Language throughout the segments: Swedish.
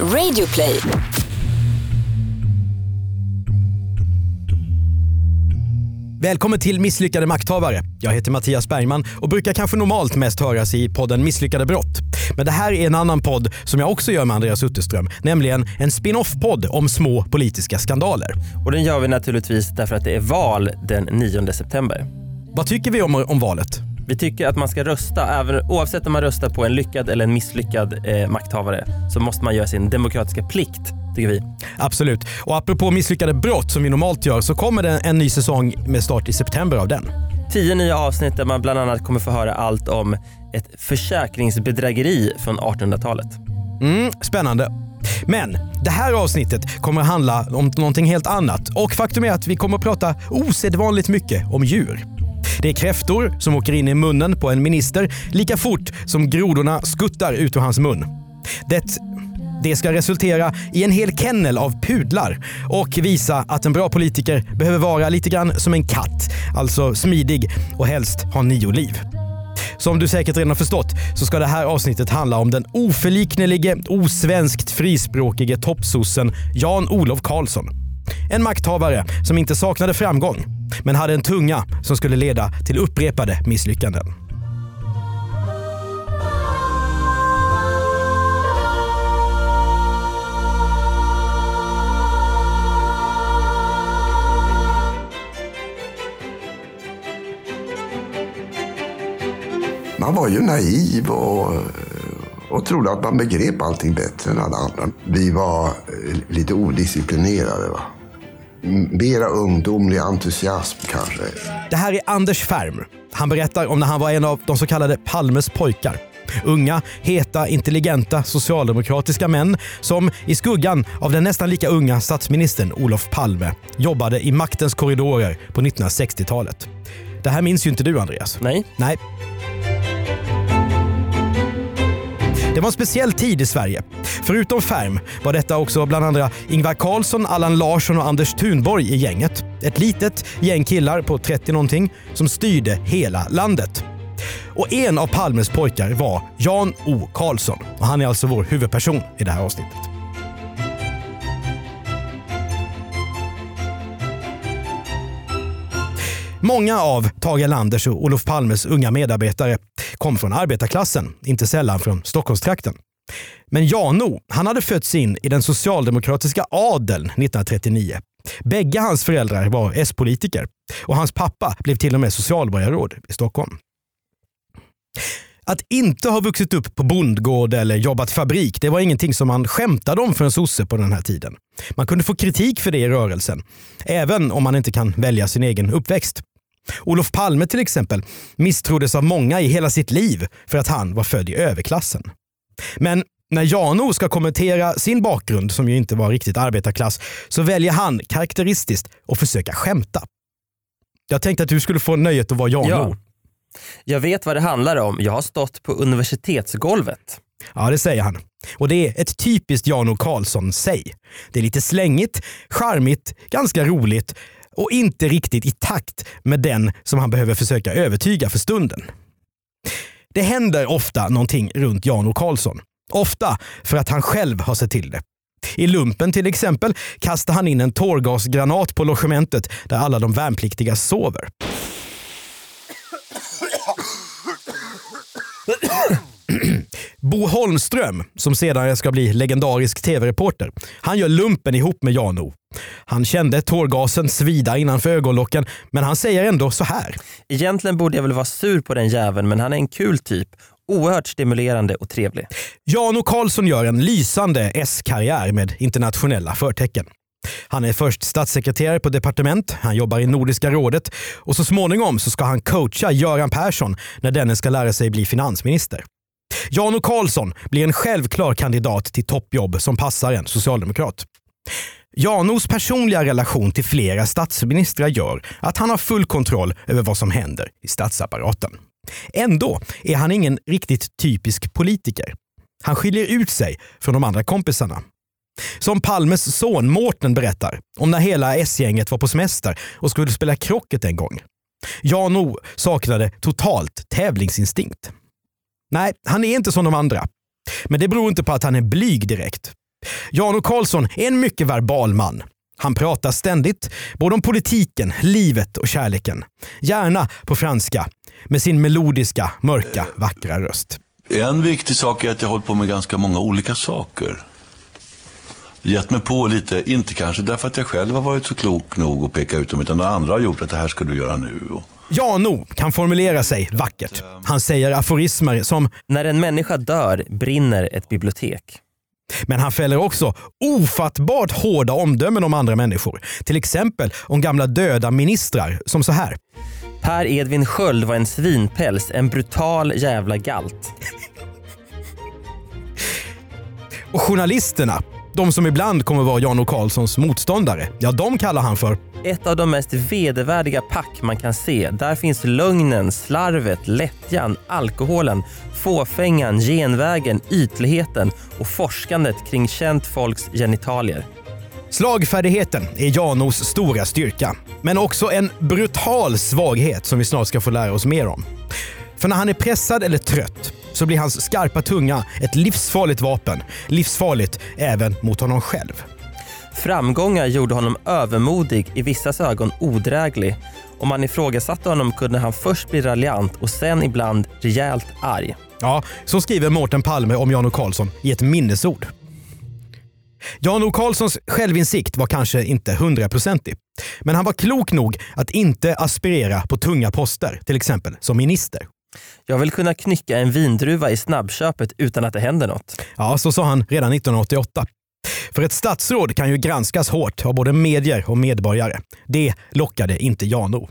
Radioplay. Välkommen till Misslyckade makthavare. Jag heter Mattias Bergman och brukar kanske normalt mest höras i podden Misslyckade brott. Men det här är en annan podd som jag också gör med Andreas Utterström, nämligen en spin-off-podd om små politiska skandaler. Och den gör vi naturligtvis därför att det är val den 9 september. Vad tycker vi om, om valet? Vi tycker att man ska rösta, även, oavsett om man röstar på en lyckad eller en misslyckad eh, makthavare, så måste man göra sin demokratiska plikt, tycker vi. Absolut. Och apropå misslyckade brott som vi normalt gör så kommer det en ny säsong med start i september av den. Tio nya avsnitt där man bland annat kommer få höra allt om ett försäkringsbedrägeri från 1800-talet. Mm, spännande. Men det här avsnittet kommer att handla om någonting helt annat och faktum är att vi kommer att prata osedvanligt mycket om djur. Det är kräftor som åker in i munnen på en minister lika fort som grodorna skuttar ut ur hans mun. Det, det ska resultera i en hel kennel av pudlar och visa att en bra politiker behöver vara lite grann som en katt, alltså smidig och helst ha nio liv. Som du säkert redan förstått så ska det här avsnittet handla om den oförliknelige, osvenskt frispråkige toppsossen Jan-Olof Karlsson. En makthavare som inte saknade framgång, men hade en tunga som skulle leda till upprepade misslyckanden. Man var ju naiv och, och trodde att man begrep allting bättre än alla andra. Vi var eh, lite odisciplinerade. Va? Mera ungdomlig entusiasm kanske. Det här är Anders Färm. Han berättar om när han var en av de så kallade Palmes pojkar. Unga, heta, intelligenta socialdemokratiska män som i skuggan av den nästan lika unga statsministern Olof Palme jobbade i maktens korridorer på 1960-talet. Det här minns ju inte du Andreas. Nej. Nej. Det var en speciell tid i Sverige. Förutom Färm var detta också bland andra Ingvar Carlsson, Allan Larsson och Anders Thunborg i gänget. Ett litet gäng killar på 30 någonting som styrde hela landet. Och en av Palmes pojkar var Jan O Karlsson. Och han är alltså vår huvudperson i det här avsnittet. Många av Tage Erlanders och Olof Palmes unga medarbetare kom från arbetarklassen, inte sällan från Stockholmstrakten. Men Jano, han hade fötts in i den socialdemokratiska adeln 1939. Bägge hans föräldrar var S-politiker och hans pappa blev till och med socialborgarråd i Stockholm. Att inte ha vuxit upp på bondgård eller jobbat fabrik, det var ingenting som man skämtade om för en sosse på den här tiden. Man kunde få kritik för det i rörelsen, även om man inte kan välja sin egen uppväxt. Olof Palme till exempel misstroddes av många i hela sitt liv för att han var född i överklassen. Men när Jano ska kommentera sin bakgrund, som ju inte var riktigt arbetarklass, så väljer han karaktäristiskt att försöka skämta. Jag tänkte att du skulle få nöjet att vara Jano. Ja. Jag vet vad det handlar om. Jag har stått på universitetsgolvet. Ja, det säger han. Och det är ett typiskt Jano Karlsson-säg. Det är lite slängigt, charmigt, ganska roligt och inte riktigt i takt med den som han behöver försöka övertyga för stunden. Det händer ofta någonting runt Jan O Karlsson. Ofta för att han själv har sett till det. I lumpen till exempel kastar han in en tårgasgranat på logementet där alla de värnpliktiga sover. Bo Holmström, som senare ska bli legendarisk tv-reporter, han gör lumpen ihop med Jan-O. Han kände tårgasen svida innanför ögonlocken, men han säger ändå så här. Egentligen borde jag väl vara sur på den jäveln, men han är en kul typ. Oerhört stimulerande och trevlig. Jan O Karlsson gör en lysande S-karriär med internationella förtecken. Han är först statssekreterare på departement, han jobbar i Nordiska rådet och så småningom så ska han coacha Göran Persson när denne ska lära sig bli finansminister. Jan O Karlsson blir en självklar kandidat till toppjobb som passar en socialdemokrat. Janos personliga relation till flera statsministrar gör att han har full kontroll över vad som händer i statsapparaten. Ändå är han ingen riktigt typisk politiker. Han skiljer ut sig från de andra kompisarna. Som Palmes son Mårten berättar om när hela S-gänget var på semester och skulle spela krocket en gång. Jan O saknade totalt tävlingsinstinkt. Nej, han är inte som de andra. Men det beror inte på att han är blyg direkt. Jan O Karlsson är en mycket verbal man. Han pratar ständigt, både om politiken, livet och kärleken. Gärna på franska, med sin melodiska, mörka, vackra röst. En viktig sak är att jag har hållit på med ganska många olika saker. Gett mig på lite, inte kanske därför att jag själv har varit så klok nog att peka ut dem, utan andra har gjort att det här ska du göra nu. Jano kan formulera sig vackert. Han säger aforismer som När en människa dör brinner ett bibliotek. Men han fäller också ofattbart hårda omdömen om andra människor. Till exempel om gamla döda ministrar, som så här. Per Edvin Sköld var en svinpäls, en brutal jävla galt. Och journalisterna, de som ibland kommer vara Jan O Karlssons motståndare, ja de kallar han för ett av de mest vedervärdiga pack man kan se. Där finns lögnen, slarvet, lättjan, alkoholen, fåfängan, genvägen, ytligheten och forskandet kring känt folks genitalier. Slagfärdigheten är Janos stora styrka, men också en brutal svaghet som vi snart ska få lära oss mer om. För när han är pressad eller trött så blir hans skarpa tunga ett livsfarligt vapen. Livsfarligt även mot honom själv. Framgångar gjorde honom övermodig, i vissas ögon odräglig. Om man ifrågasatte honom kunde han först bli raljant och sen ibland rejält arg. Ja, så skriver Mårten Palme om Jan O Karlsson i ett minnesord. Jan O Karlssons självinsikt var kanske inte hundraprocentig. Men han var klok nog att inte aspirera på tunga poster, till exempel som minister. Jag vill kunna knycka en vindruva i snabbköpet utan att det händer något. Ja, så sa han redan 1988. För ett statsråd kan ju granskas hårt av både medier och medborgare. Det lockade inte Jano.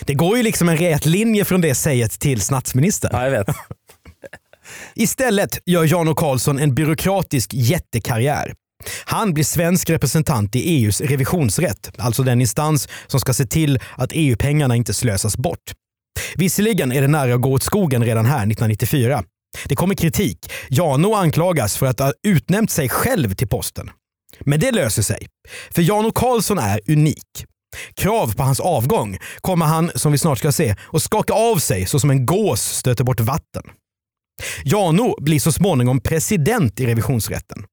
Det går ju liksom en rät linje från det säget till statsminister. Ja, jag vet. Istället gör Jan O Karlsson en byråkratisk jättekarriär. Han blir svensk representant i EUs revisionsrätt, alltså den instans som ska se till att EU-pengarna inte slösas bort. Visserligen är det nära att gå åt skogen redan här 1994. Det kommer kritik. Jano anklagas för att ha utnämnt sig själv till posten. Men det löser sig. För Jano Karlsson är unik. Krav på hans avgång kommer han, som vi snart ska se, att skaka av sig så som en gås stöter bort vatten. Jano blir så småningom president i revisionsrätten.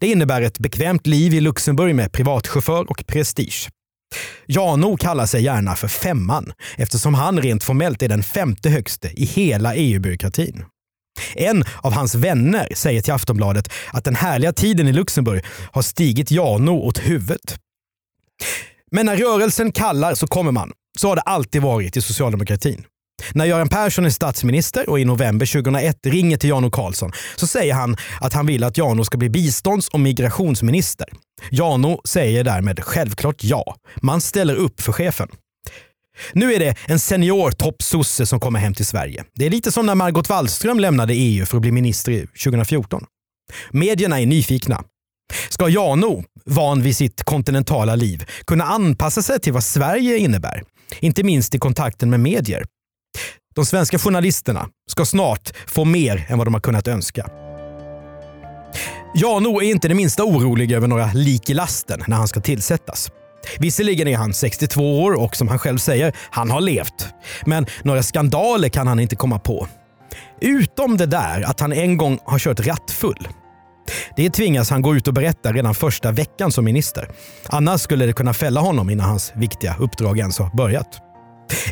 Det innebär ett bekvämt liv i Luxemburg med privatchaufför och prestige. Jano kallar sig gärna för Femman eftersom han rent formellt är den femte högste i hela EU-byråkratin. En av hans vänner säger till Aftonbladet att den härliga tiden i Luxemburg har stigit Jano åt huvudet. Men när rörelsen kallar så kommer man. Så har det alltid varit i socialdemokratin. När Göran Persson är statsminister och i november 2001 ringer till Jano Karlsson så säger han att han vill att Jano ska bli bistånds och migrationsminister. Jano säger därmed självklart ja. Man ställer upp för chefen. Nu är det en senior toppsosse som kommer hem till Sverige. Det är lite som när Margot Wallström lämnade EU för att bli minister 2014. Medierna är nyfikna. Ska Jano, van vid sitt kontinentala liv, kunna anpassa sig till vad Sverige innebär? Inte minst i kontakten med medier. De svenska journalisterna ska snart få mer än vad de har kunnat önska. Jano är inte det minsta orolig över några lik i lasten när han ska tillsättas. Visserligen är han 62 år och som han själv säger, han har levt. Men några skandaler kan han inte komma på. Utom det där att han en gång har kört rattfull. Det tvingas han gå ut och berätta redan första veckan som minister. Annars skulle det kunna fälla honom innan hans viktiga uppdrag ens har börjat.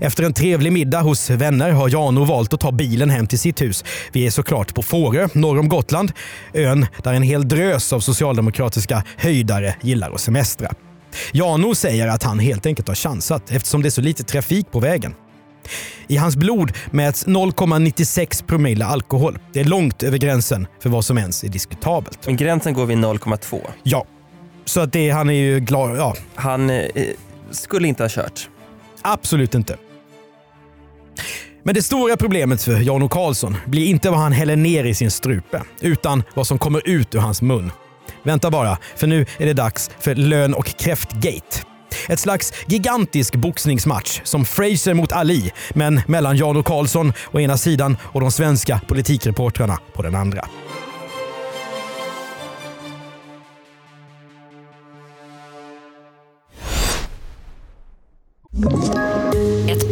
Efter en trevlig middag hos vänner har Jano valt att ta bilen hem till sitt hus. Vi är såklart på Fårö, norr om Gotland. Ön där en hel drös av socialdemokratiska höjdare gillar att semestra. Jano säger att han helt enkelt har chansat eftersom det är så lite trafik på vägen. I hans blod mäts 0,96 promille alkohol. Det är långt över gränsen för vad som ens är diskutabelt. Men gränsen går vid 0,2. Ja, så att det, han är ju glad. Ja, Han eh, skulle inte ha kört. absolut inte. Men det stora problemet för Jan O Karlsson blir inte vad han häller ner i sin strupe, utan vad som kommer ut ur hans mun. Vänta bara, för nu är det dags för lön och kräftgate. Ett slags gigantisk boxningsmatch som Fraser mot Ali, men mellan Jan O Karlsson å ena sidan och de svenska politikreportrarna på den andra. Ett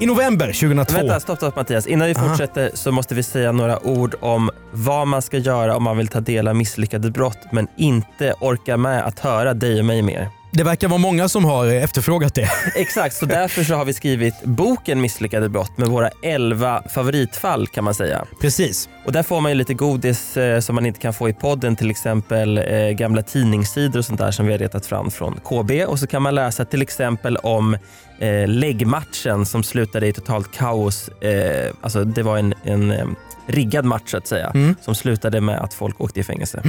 I november 2002... Vänta, stopp, stopp Mattias. Innan vi fortsätter så måste vi säga några ord om vad man ska göra om man vill ta del av misslyckade brott men inte orkar med att höra dig och mig mer. Det verkar vara många som har efterfrågat det. Exakt, så därför så har vi skrivit boken Misslyckade brott med våra 11 favoritfall kan man säga. Precis. Och där får man ju lite godis eh, som man inte kan få i podden, till exempel eh, gamla tidningssidor och sånt där som vi har retat fram från KB. Och så kan man läsa till exempel om eh, läggmatchen som slutade i totalt kaos. Eh, alltså det var en, en eh, riggad match så att säga, som slutade med att folk åkte i fängelse.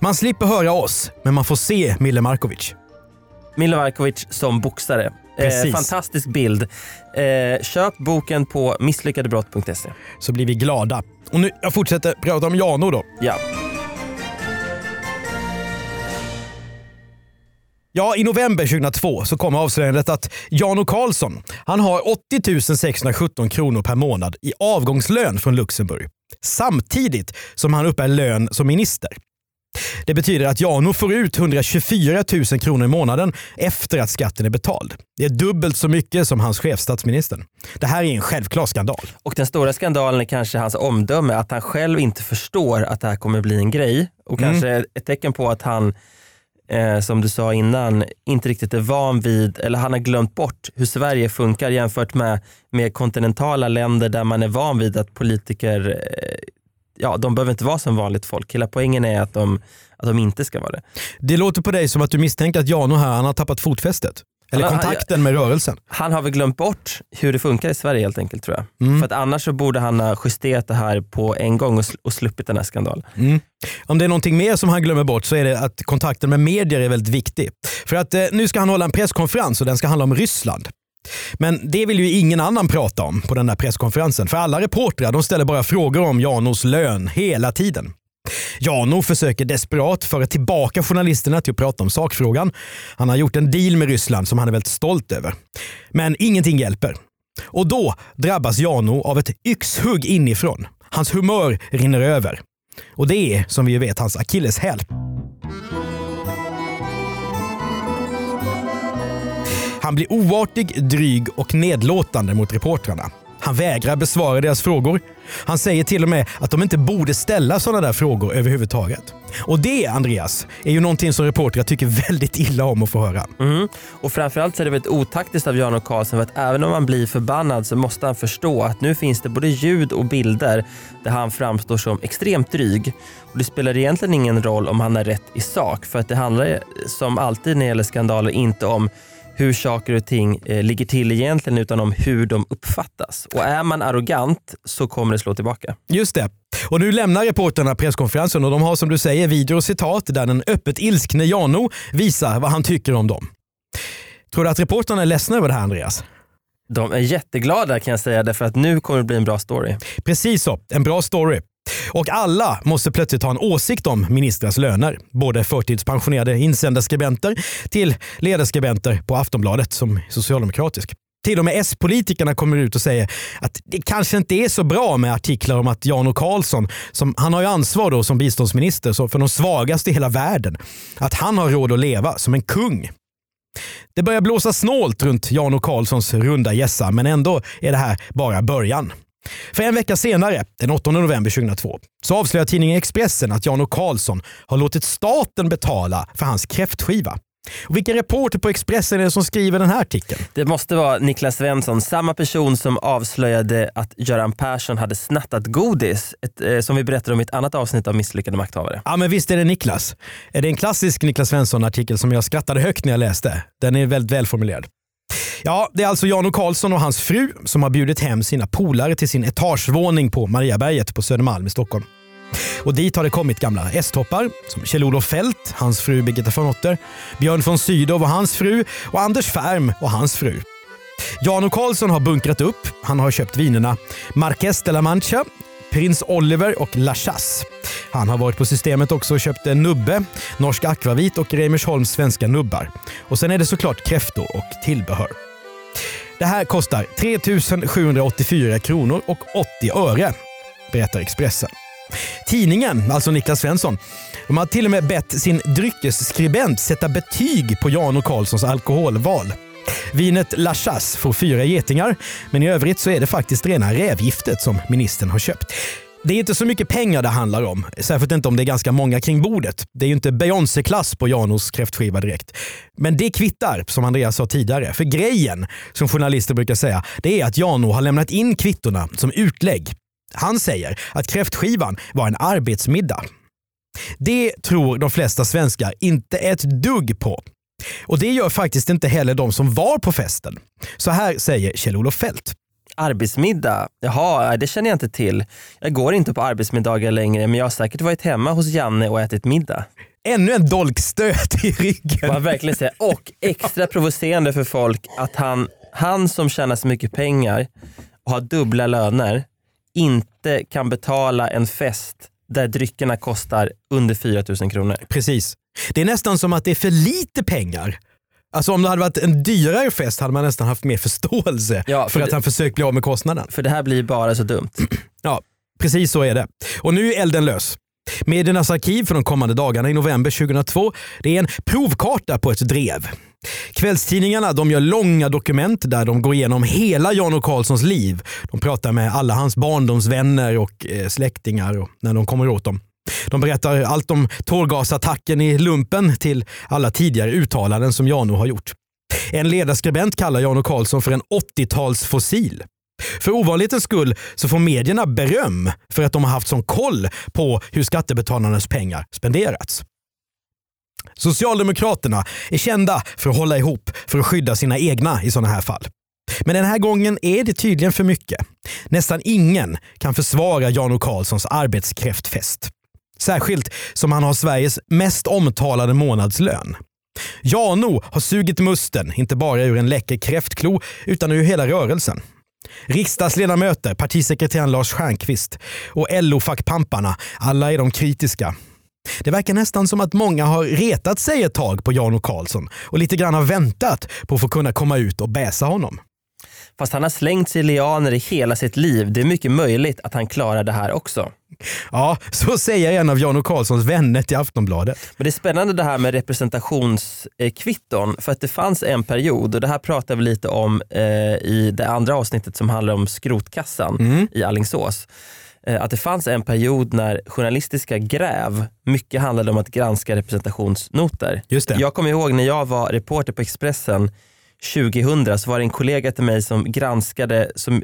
Man slipper höra oss, men man får se Mille Markovic. Milo Markovic som boxare. Eh, fantastisk bild. Eh, köp boken på misslyckadebrott.se. Så blir vi glada. Och nu, jag fortsätter prata om Jano då. Ja. Ja, i november 2002 så kom avslöjandet att Jano Karlsson han har 80 617 kronor per månad i avgångslön från Luxemburg. Samtidigt som han uppbär lön som minister. Det betyder att Jano får ut 124 000 kronor i månaden efter att skatten är betald. Det är dubbelt så mycket som hans chef statsministern. Det här är en självklar skandal. Och den stora skandalen är kanske hans omdöme, att han själv inte förstår att det här kommer bli en grej. Och kanske ett tecken på att han, eh, som du sa innan, inte riktigt är van vid, eller han har glömt bort hur Sverige funkar jämfört med, med kontinentala länder där man är van vid att politiker eh, Ja, de behöver inte vara som vanligt folk. Hela poängen är att de, att de inte ska vara det. Det låter på dig som att du misstänker att Jano här han har tappat fotfästet. Eller Han kontakten med rörelsen. Han har väl glömt bort hur det funkar i Sverige helt enkelt tror jag. För att annars så borde han ha justerat det här på en gång och, sl- och sluppit den här skandalen. Om det är någonting mer som han glömmer bort så är det att kontakten med medier är väldigt viktig. För att eh, nu ska han hålla en presskonferens och den ska handla om Ryssland. Men det vill ju ingen annan prata om på den där presskonferensen. För alla reportrar de ställer bara frågor om Janos lön hela tiden. Jano försöker desperat föra tillbaka journalisterna till att prata om sakfrågan. Han har gjort en deal med Ryssland som han är väldigt stolt över. Men ingenting hjälper. Och då drabbas Jano av ett yxhugg inifrån. Hans humör rinner över. Och det är, som vi vet, hans akilleshäl. Han blir oartig, dryg och nedlåtande mot reportrarna. Han vägrar besvara deras frågor. Han säger till och med att de inte borde ställa sådana där frågor överhuvudtaget. Och det, Andreas, är ju någonting som reportrar tycker väldigt illa om att få höra. Mm. Och framförallt så är det väldigt otaktiskt av Jan och Karlsson för att även om han blir förbannad så måste han förstå att nu finns det både ljud och bilder där han framstår som extremt dryg. Och det spelar egentligen ingen roll om han har rätt i sak för att det handlar som alltid när det gäller skandaler inte om hur saker och ting eh, ligger till egentligen utan om hur de uppfattas. Och är man arrogant så kommer det slå tillbaka. Just det. Och nu lämnar reporterna presskonferensen och de har som du säger videor och citat där den öppet ilskne Jano visar vad han tycker om dem. Tror du att reportrarna är ledsna över det här Andreas? De är jätteglada kan jag säga därför att nu kommer det bli en bra story. Precis så, en bra story. Och alla måste plötsligt ha en åsikt om ministrars löner. Både förtidspensionerade insändarskribenter till ledarskribenter på Aftonbladet som är socialdemokratisk. Till och med S-politikerna kommer ut och säger att det kanske inte är så bra med artiklar om att Jan O Karlsson, som, han har ju ansvar då som biståndsminister så för de svagaste i hela världen, att han har råd att leva som en kung. Det börjar blåsa snålt runt Jan O Karlssons runda gässa, men ändå är det här bara början. För en vecka senare, den 8 november 2002, så avslöjar tidningen Expressen att Jan och Karlsson har låtit staten betala för hans kräftskiva. Och vilken reporter på Expressen är det som skriver den här artikeln? Det måste vara Niklas Svensson, samma person som avslöjade att Göran Persson hade snattat godis, ett, eh, som vi berättade om i ett annat avsnitt av Misslyckade makthavare. Ja men visst är det Niklas. Är det en klassisk Niklas Svensson-artikel som jag skrattade högt när jag läste? Den är väldigt välformulerad. Ja, det är alltså Jan och Karlsson och hans fru som har bjudit hem sina polare till sin etagevåning på Mariaberget på Södermalm i Stockholm. Och dit har det kommit gamla S-toppar som Kjell-Olof Fält, hans fru Birgitta von Otter, Björn von Sydow och hans fru och Anders Färm och hans fru. Jan och Karlsson har bunkrat upp. Han har köpt vinerna Marques de la Mancha, Prins Oliver och La Chasse. Han har varit på systemet också och köpt en nubbe, norsk akvavit och Reimersholms svenska nubbar. Och sen är det såklart kräftor och tillbehör. Det här kostar 3 784 kronor och 80 öre, berättar Expressen. Tidningen, alltså Niklas Svensson, de har till och med bett sin dryckesskribent sätta betyg på Jan och Karlssons alkoholval. Vinet Lachas får fyra getingar, men i övrigt så är det faktiskt rena rävgiftet som ministern har köpt. Det är inte så mycket pengar det handlar om, särskilt inte om det är ganska många kring bordet. Det är ju inte Beyoncé-klass på Janos kräftskiva direkt. Men det kvittar, som Andreas sa tidigare. För grejen, som journalister brukar säga, det är att Jano har lämnat in kvittorna som utlägg. Han säger att kräftskivan var en arbetsmiddag. Det tror de flesta svenskar inte ett dugg på. Och det gör faktiskt inte heller de som var på festen. Så här säger Kjell-Olof Fält. Arbetsmiddag? Jaha, det känner jag inte till. Jag går inte på arbetsmiddagar längre men jag har säkert varit hemma hos Janne och ätit middag. Ännu en dolkstöt i ryggen. Man verkligen säga. Och extra provocerande för folk att han, han som tjänar så mycket pengar och har dubbla löner inte kan betala en fest där dryckerna kostar under 4 000 kronor. Precis. Det är nästan som att det är för lite pengar. Alltså om det hade varit en dyrare fest hade man nästan haft mer förståelse Ja, för, för att han försökt bli av med kostnaden. För det här blir bara så dumt. Ja, precis så är det. Och nu är elden lös. Mediernas arkiv för de kommande dagarna i november 2002 det är en provkarta på ett drev. Kvällstidningarna de gör långa dokument där de går igenom hela Jan och Karlssons liv. De pratar med alla hans barndomsvänner och eh, släktingar och när de kommer åt dem. De berättar allt om tårgasattacken i lumpen till alla tidigare uttalanden som Jano har gjort. En ledarskribent kallar JanO Karlsson för en 80-talsfossil. För ovanlighetens skull så får medierna beröm för att de har haft sån koll på hur skattebetalarnas pengar spenderats. Socialdemokraterna är kända för att hålla ihop för att skydda sina egna i sådana här fall. Men den här gången är det tydligen för mycket. Nästan ingen kan försvara Jan Karlssons arbetskräftfest. Särskilt som han har Sveriges mest omtalade månadslön. Jano har sugit musten, inte bara ur en läcker kräftklo, utan ur hela rörelsen. Riksdagsledamöter, partisekreteraren Lars Stjernkvist och LO-fackpamparna, alla är de kritiska. Det verkar nästan som att många har retat sig ett tag på Jan Karlsson och lite grann har väntat på att få kunna komma ut och bäsa honom. Fast han har slängt sig i lianer i hela sitt liv. Det är mycket möjligt att han klarar det här också. Ja, så säger en av Jan Karlssons vänner till Aftonbladet. Men det är spännande det här med representationskvitton för att det fanns en period och det här pratar vi lite om eh, i det andra avsnittet som handlar om skrotkassan i Allingsås. Eh, att det fanns en period när journalistiska gräv mycket handlade om att granska representationsnoter. Just det. Jag kommer ihåg när jag var reporter på Expressen 2000 så var det en kollega till mig som granskade, som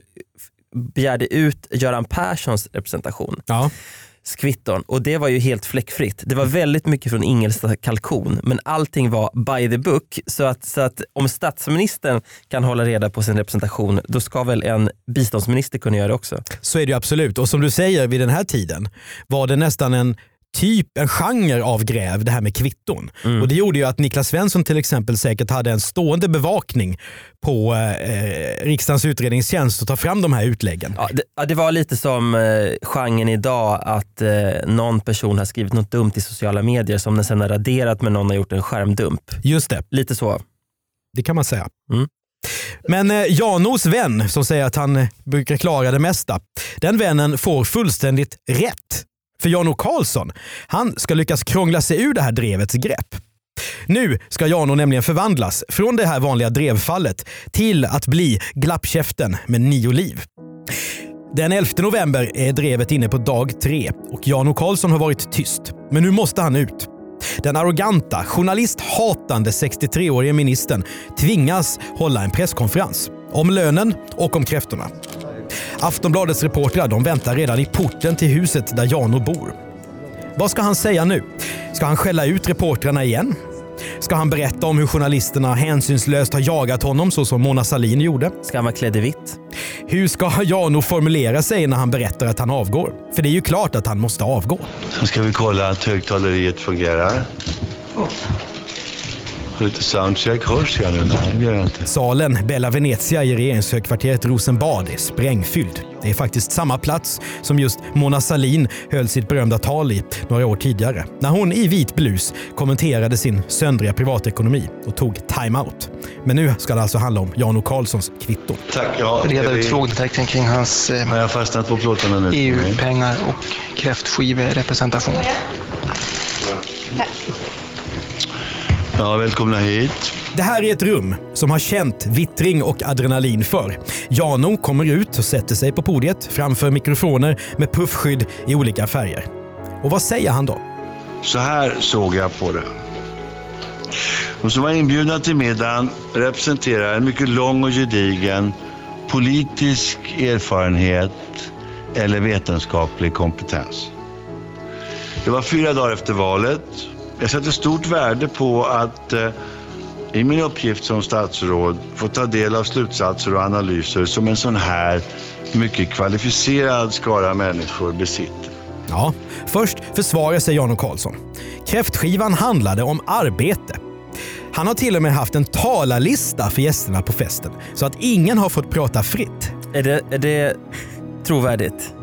begärde ut Göran Perssons representation Ja. kvitton och det var ju helt fläckfritt. Det var väldigt mycket från Ingelstad kalkon men allting var by the book. Så att, så att om statsministern kan hålla reda på sin representation då ska väl en biståndsminister kunna göra det också. Så är det ju absolut. Och som du säger, vid den här tiden var det nästan en typ, en genre av gräv, det här med kvitton. Och Det gjorde ju att Niklas Svensson till exempel säkert hade en stående bevakning på eh, riksdagens utredningstjänst att ta fram de här utläggen. Ja, det, ja, det var lite som eh, genren idag att eh, någon person har skrivit något dumt i sociala medier som den sen har raderat men någon har gjort en skärmdump. Just det, Lite så. det kan man säga. Mm. Men eh, Janos vän som säger att han eh, brukar klara det mesta, den vännen får fullständigt rätt. För Jan O Karlsson, han ska lyckas krångla sig ur det här drevets grepp. Nu ska Jano nämligen förvandlas från det här vanliga drevfallet till att bli glappkäften med nio liv. Den 11 november är drevet inne på dag tre och Jan O Karlsson har varit tyst. Men nu måste han ut. Den arroganta, journalisthatande 63-årige ministern tvingas hålla en presskonferens om lönen och om kräftorna. Aftonbladets reportrar de väntar redan i porten till huset där Jano bor. Vad ska han säga nu? Ska han skälla ut reportrarna igen? Ska han berätta om hur journalisterna hänsynslöst har jagat honom så som Mona Sahlin gjorde? Ska han vara klädd i vitt? Hur ska Jano formulera sig när han berättar att han avgår? För det är ju klart att han måste avgå. Sen ska vi kolla att högtaleriet fungerar. Lite soundcheck. Hörs jag nu? Nej, det gör jag inte. Salen Bella Venezia i regeringshögkvarteret Rosenbad är sprängfylld. Det är faktiskt samma plats som just Mona Sahlin höll sitt berömda tal i några år tidigare. När hon i vit blus kommenterade sin söndriga privatekonomi och tog time-out. Men nu ska det alltså handla om Jan O Karlssons kvitto. Tack. Ja, reda ut frågetecken kring hans eh, Har jag fastnat på plåtarna nu? EU-pengar och kräftskiverepresentation. Ja, välkomna hit. Det här är ett rum som har känt vittring och adrenalin för. Jano kommer ut och sätter sig på podiet framför mikrofoner med puffskydd i olika färger. Och vad säger han då? Så här såg jag på det. De som var inbjudna till middagen representerar en mycket lång och gedigen politisk erfarenhet eller vetenskaplig kompetens. Det var fyra dagar efter valet. Jag sätter stort värde på att eh, i min uppgift som statsråd få ta del av slutsatser och analyser som en sån här mycket kvalificerad skara människor besitter. Ja, först försvarar sig Jan O Karlsson. Kräftskivan handlade om arbete. Han har till och med haft en talarlista för gästerna på festen så att ingen har fått prata fritt. Är det, är det trovärdigt?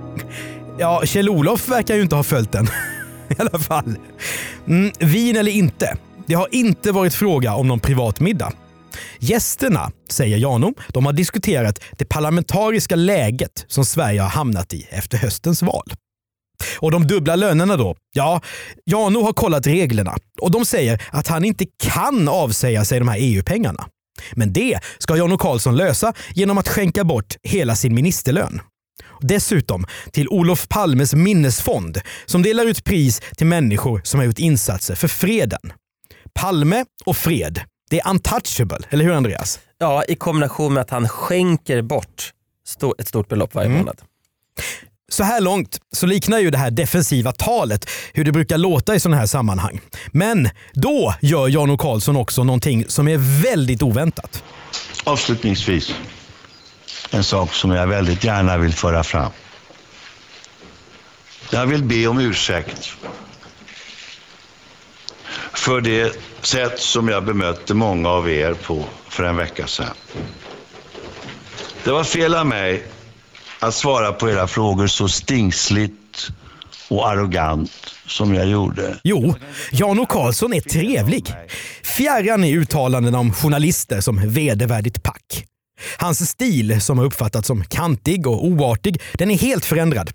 Ja, Kjell-Olof verkar ju inte ha följt den. I alla fall. Mm, vin eller inte. Det har inte varit fråga om någon privat middag. Gästerna, säger Jano, de har diskuterat det parlamentariska läget som Sverige har hamnat i efter höstens val. Och de dubbla lönerna då? Ja, Jano har kollat reglerna och de säger att han inte kan avsäga sig de här EU-pengarna. Men det ska JanO Karlsson lösa genom att skänka bort hela sin ministerlön. Dessutom till Olof Palmes minnesfond som delar ut pris till människor som har gjort insatser för freden. Palme och fred, det är untouchable, eller hur Andreas? Ja, i kombination med att han skänker bort ett stort belopp varje månad. Så här långt så liknar ju det här defensiva talet hur det brukar låta i sådana här sammanhang. Men då gör Jan O Karlsson också någonting som är väldigt oväntat. Avslutningsvis, en sak som jag väldigt gärna vill föra fram. Jag vill be om ursäkt för det sätt som jag bemötte många av er på för en vecka sedan. Det var fel av mig att svara på era frågor så stingsligt och arrogant som jag gjorde. Jo, Jan O Karlsson är trevlig. Fjärran i uttalanden om journalister som vedervärdigt pack. Hans stil, som har uppfattats som kantig och oartig, den är helt förändrad.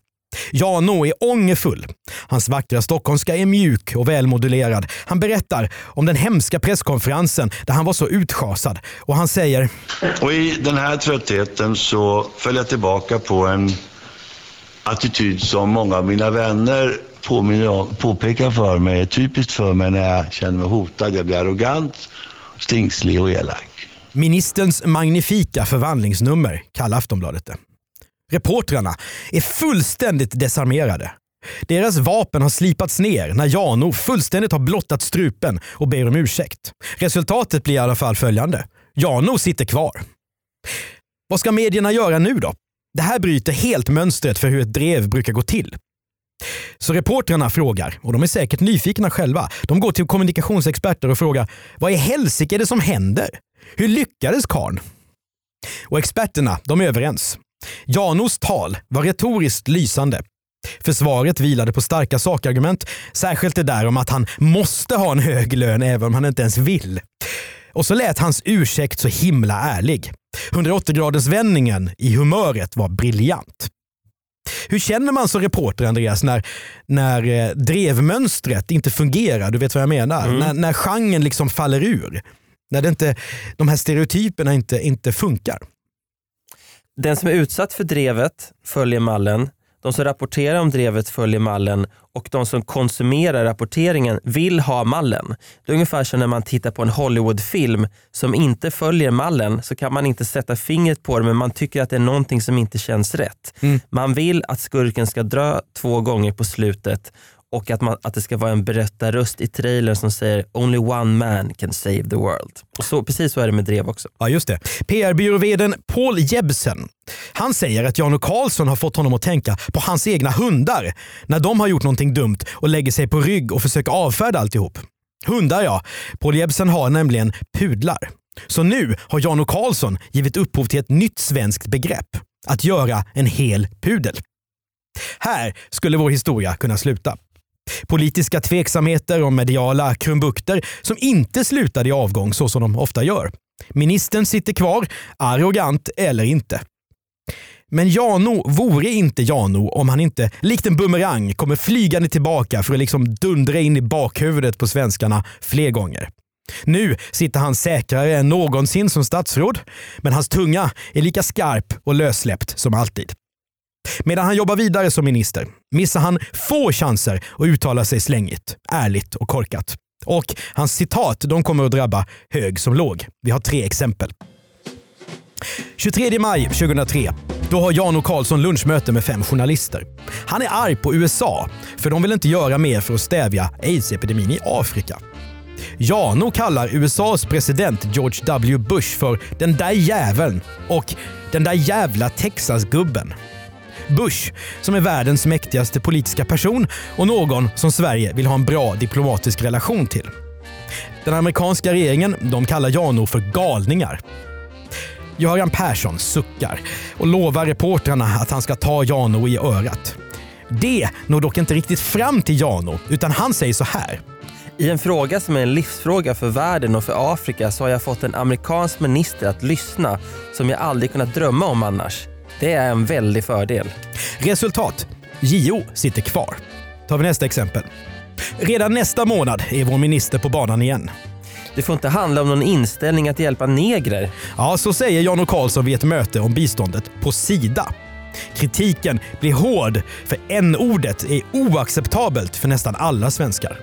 Jano är ångerfull. Hans vackra stockholmska är mjuk och välmodulerad. Han berättar om den hemska presskonferensen där han var så utschasad och han säger Och i den här tröttheten så föll jag tillbaka på en attityd som många av mina vänner påminner om, påpekar för mig är typiskt för mig när jag känner mig hotad. Jag blir arrogant, stingslig och elak. Ministerns magnifika förvandlingsnummer, kallar Aftonbladet det. Reportrarna är fullständigt desarmerade. Deras vapen har slipats ner när Jano fullständigt har blottat strupen och ber om ursäkt. Resultatet blir i alla fall följande. Jano sitter kvar. Vad ska medierna göra nu då? Det här bryter helt mönstret för hur ett drev brukar gå till. Så reportrarna frågar, och de är säkert nyfikna själva. De går till kommunikationsexperter och frågar vad i helsike är det som händer? Hur lyckades karln? Och experterna, de är överens. Janos tal var retoriskt lysande. Försvaret vilade på starka sakargument, särskilt det där om att han måste ha en hög lön även om han inte ens vill. Och så lät hans ursäkt så himla ärlig. 180-gradersvändningen i humöret var briljant. Hur känner man som reporter, Andreas, när, när eh, drevmönstret inte fungerar? Du vet vad jag menar? När, när genren liksom faller ur. När det inte, de här stereotyperna inte, inte funkar. Den som är utsatt för drevet följer mallen, de som rapporterar om drevet följer mallen och de som konsumerar rapporteringen vill ha mallen. Det är ungefär som när man tittar på en Hollywoodfilm som inte följer mallen så kan man inte sätta fingret på det men man tycker att det är någonting som inte känns rätt. Man vill att skurken ska dra två gånger på slutet och att, man, att det ska vara en berättarröst i trailern som säger “Only one man can save the world”. Och så, precis så är det med drev också. Ja, just det. PR-byråveden Paul Jebsen. Han säger att Jan O Karlsson har fått honom att tänka på hans egna hundar när de har gjort någonting dumt och lägger sig på rygg och försöker avfärda alltihop. Hundar ja. Paul Jebsen har nämligen pudlar. Så nu har Jan O Karlsson givit upphov till ett nytt svenskt begrepp. Att göra en hel pudel. Här skulle vår historia kunna sluta. Politiska tveksamheter och mediala krumbukter som inte slutade i avgång så som de ofta gör. Ministern sitter kvar, arrogant eller inte. Men Jano vore inte Jano om han inte likt en bumerang kommer flygande tillbaka för att liksom dundra in i bakhuvudet på svenskarna fler gånger. Nu sitter han säkrare än någonsin som statsråd, men hans tunga är lika skarp och lössläppt som alltid. Medan han jobbar vidare som minister missar han få chanser att uttala sig slängigt, ärligt och korkat. Och hans citat de kommer att drabba hög som låg. Vi har tre exempel. 23 maj 2003. Då har Jan O Karlsson lunchmöte med fem journalister. Han är arg på USA, för de vill inte göra mer för att stävja aids-epidemin i Afrika. Jano kallar USAs president George W Bush för “den där jäveln” och “den där jävla Texas-gubben”. Bush, som är världens mäktigaste politiska person och någon som Sverige vill ha en bra diplomatisk relation till. Den amerikanska regeringen de kallar Jano för galningar. Göran Persson suckar och lovar reportrarna att han ska ta Jano i örat. Det når dock inte riktigt fram till Jano, utan han säger så här. I en fråga som är en livsfråga för världen och för Afrika så har jag fått en amerikansk minister att lyssna som jag aldrig kunnat drömma om annars. Det är en väldig fördel. Resultat. JO sitter kvar. Tar vi nästa exempel. Redan nästa månad är vår minister på banan igen. Det får inte handla om någon inställning att hjälpa negrer. Ja, så säger Jan O Karlsson vid ett möte om biståndet på Sida. Kritiken blir hård, för n-ordet är oacceptabelt för nästan alla svenskar.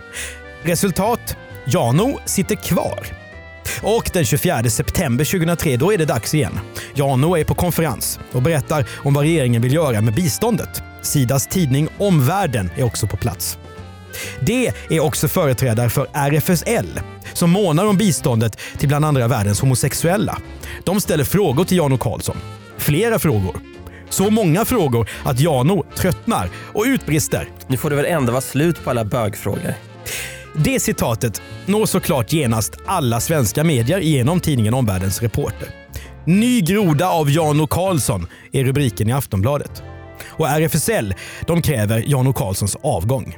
Resultat? Jano sitter kvar. Och den 24 september 2003, då är det dags igen. Jano är på konferens och berättar om vad regeringen vill göra med biståndet. Sidas tidning Omvärlden är också på plats. Det är också företrädare för RFSL som månar om biståndet till bland andra världens homosexuella. De ställer frågor till Jano Karlsson. Flera frågor. Så många frågor att Jano tröttnar och utbrister. Nu får det väl ändå vara slut på alla bögfrågor. Det citatet når såklart genast alla svenska medier genom tidningen Omvärldens Reporter. Ny groda av Jan O Karlsson är rubriken i Aftonbladet. Och RFSL de kräver Jan O Karlssons avgång.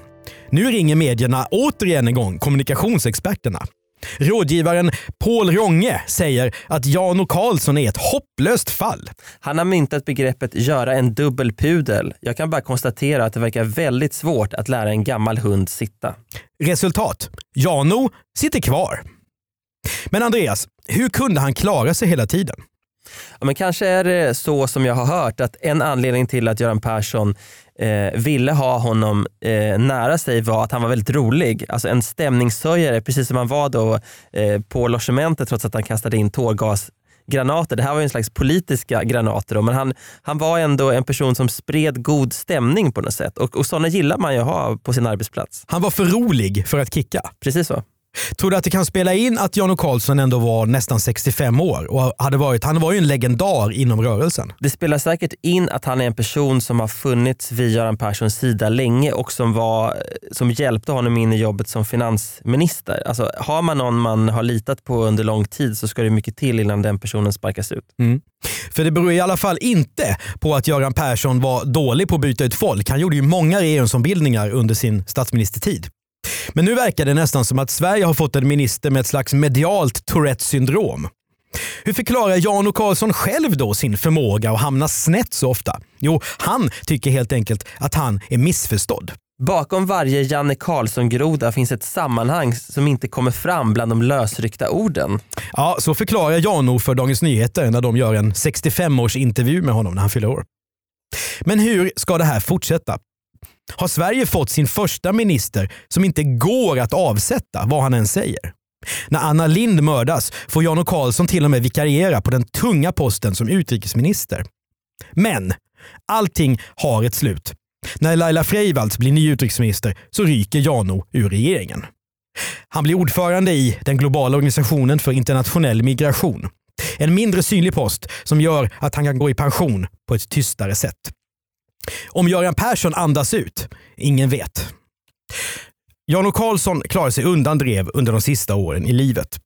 Nu ringer medierna återigen en gång kommunikationsexperterna. Rådgivaren Paul Ronge säger att Jan Karlsson är ett hopplöst fall. Han har myntat begreppet göra en dubbel pudel. Jag kan bara konstatera att det verkar väldigt svårt att lära en gammal hund sitta. Resultat. Jano sitter kvar. Men Andreas, hur kunde han klara sig hela tiden? Ja, men kanske är det så som jag har hört att en anledning till att Göran Persson eh, ville ha honom eh, nära sig var att han var väldigt rolig. Alltså en stämningshöjare, precis som han var då eh, på logementet trots att han kastade in tårgasgranater. Det här var en slags politiska granater då, men han, han var ändå en person som spred god stämning på något sätt och, och sådana gillar man ju att ha på sin arbetsplats. Han var för rolig för att kicka. Precis så. Tror du att det kan spela in att Jan Karlsson ändå var nästan 65 år och hade varit, han var ju en legendar inom rörelsen? Det spelar säkert in att han är en person som har funnits vid Göran Perssons sida länge och som, var, som hjälpte honom in i jobbet som finansminister. Alltså, har man någon man har litat på under lång tid så ska det mycket till innan den personen sparkas ut. Mm. För det beror i alla fall inte på att Göran Persson var dålig på att byta ut folk. Han gjorde ju många regeringsombildningar under sin statsministertid. Men nu verkar det nästan som att Sverige har fått en minister med ett slags medialt Tourettes syndrom. Hur förklarar Jan O Karlsson själv då sin förmåga att hamna snett så ofta? Jo, han tycker helt enkelt att han är missförstådd. Bakom varje Janne Karlsson-groda finns ett sammanhang som inte kommer fram bland de lösryckta orden. Ja, så förklarar Jano för Dagens Nyheter när de gör en 65-års intervju med honom när han fyller år. Men hur ska det här fortsätta? Har Sverige fått sin första minister som inte går att avsätta vad han än säger? När Anna Lind mördas får Jan Karlsson till och med vikariera på den tunga posten som utrikesminister. Men allting har ett slut. När Laila Freivalds blir ny utrikesminister så ryker Jano ur regeringen. Han blir ordförande i den globala organisationen för internationell migration. En mindre synlig post som gör att han kan gå i pension på ett tystare sätt. Om Göran Persson andas ut? Ingen vet. Jan-O Karlsson klarar sig undan drev under de sista åren i livet.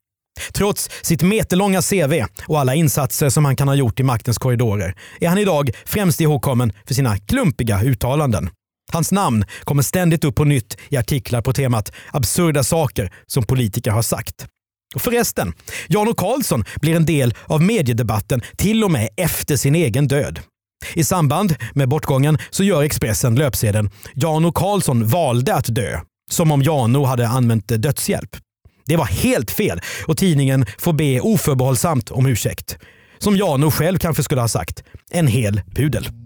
Trots sitt meterlånga CV och alla insatser som han kan ha gjort i maktens korridorer är han idag främst ihågkommen för sina klumpiga uttalanden. Hans namn kommer ständigt upp på nytt i artiklar på temat absurda saker som politiker har sagt. Och förresten, Jan-O Karlsson blir en del av mediedebatten till och med efter sin egen död. I samband med bortgången så gör Expressen löpsedeln “Jan-O Karlsson valde att dö” som om Jano hade använt dödshjälp. Det var helt fel och tidningen får be oförbehållsamt om ursäkt. Som Jano själv kanske skulle ha sagt, en hel pudel.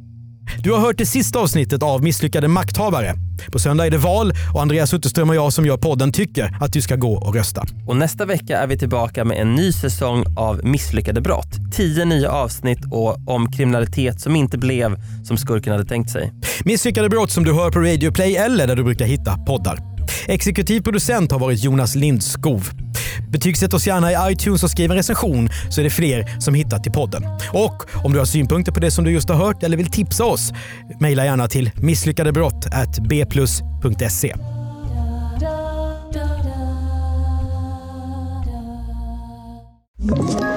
Du har hört det sista avsnittet av Misslyckade makthavare. På söndag är det val och Andreas Utterström och jag som gör podden tycker att du ska gå och rösta. Och nästa vecka är vi tillbaka med en ny säsong av Misslyckade brott. Tio nya avsnitt och om kriminalitet som inte blev som skurken hade tänkt sig. Misslyckade brott som du hör på Radio Play eller där du brukar hitta poddar. Exekutiv producent har varit Jonas Lindskov. Betygsätt oss gärna i iTunes och skriv en recension så är det fler som hittar till podden. Och om du har synpunkter på det som du just har hört eller vill tipsa oss, mejla gärna till misslyckadebrott@bplus.se. you